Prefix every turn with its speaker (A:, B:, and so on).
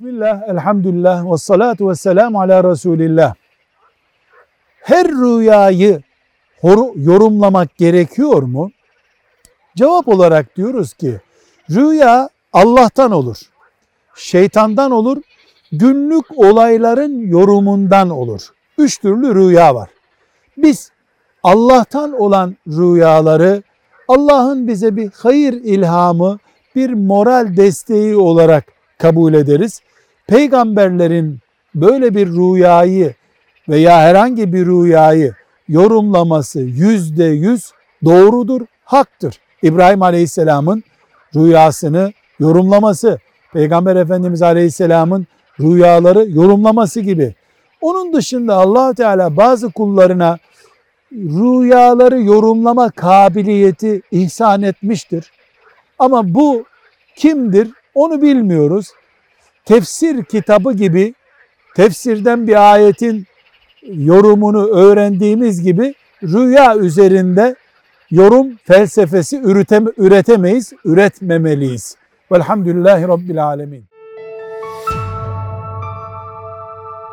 A: Bismillah, elhamdülillah, ve salatu ve selamu ala Resulillah. Her rüyayı yorumlamak gerekiyor mu? Cevap olarak diyoruz ki, rüya Allah'tan olur, şeytandan olur, günlük olayların yorumundan olur. Üç türlü rüya var. Biz Allah'tan olan rüyaları Allah'ın bize bir hayır ilhamı, bir moral desteği olarak kabul ederiz. Peygamberlerin böyle bir rüyayı veya herhangi bir rüyayı yorumlaması yüzde yüz doğrudur, haktır. İbrahim Aleyhisselam'ın rüyasını yorumlaması, Peygamber Efendimiz Aleyhisselam'ın rüyaları yorumlaması gibi. Onun dışında allah Teala bazı kullarına rüyaları yorumlama kabiliyeti ihsan etmiştir. Ama bu kimdir onu bilmiyoruz. Tefsir kitabı gibi tefsirden bir ayetin yorumunu öğrendiğimiz gibi rüya üzerinde yorum felsefesi üreteme, üretemeyiz, üretmemeliyiz. Velhamdülillahi Rabbil Alemin.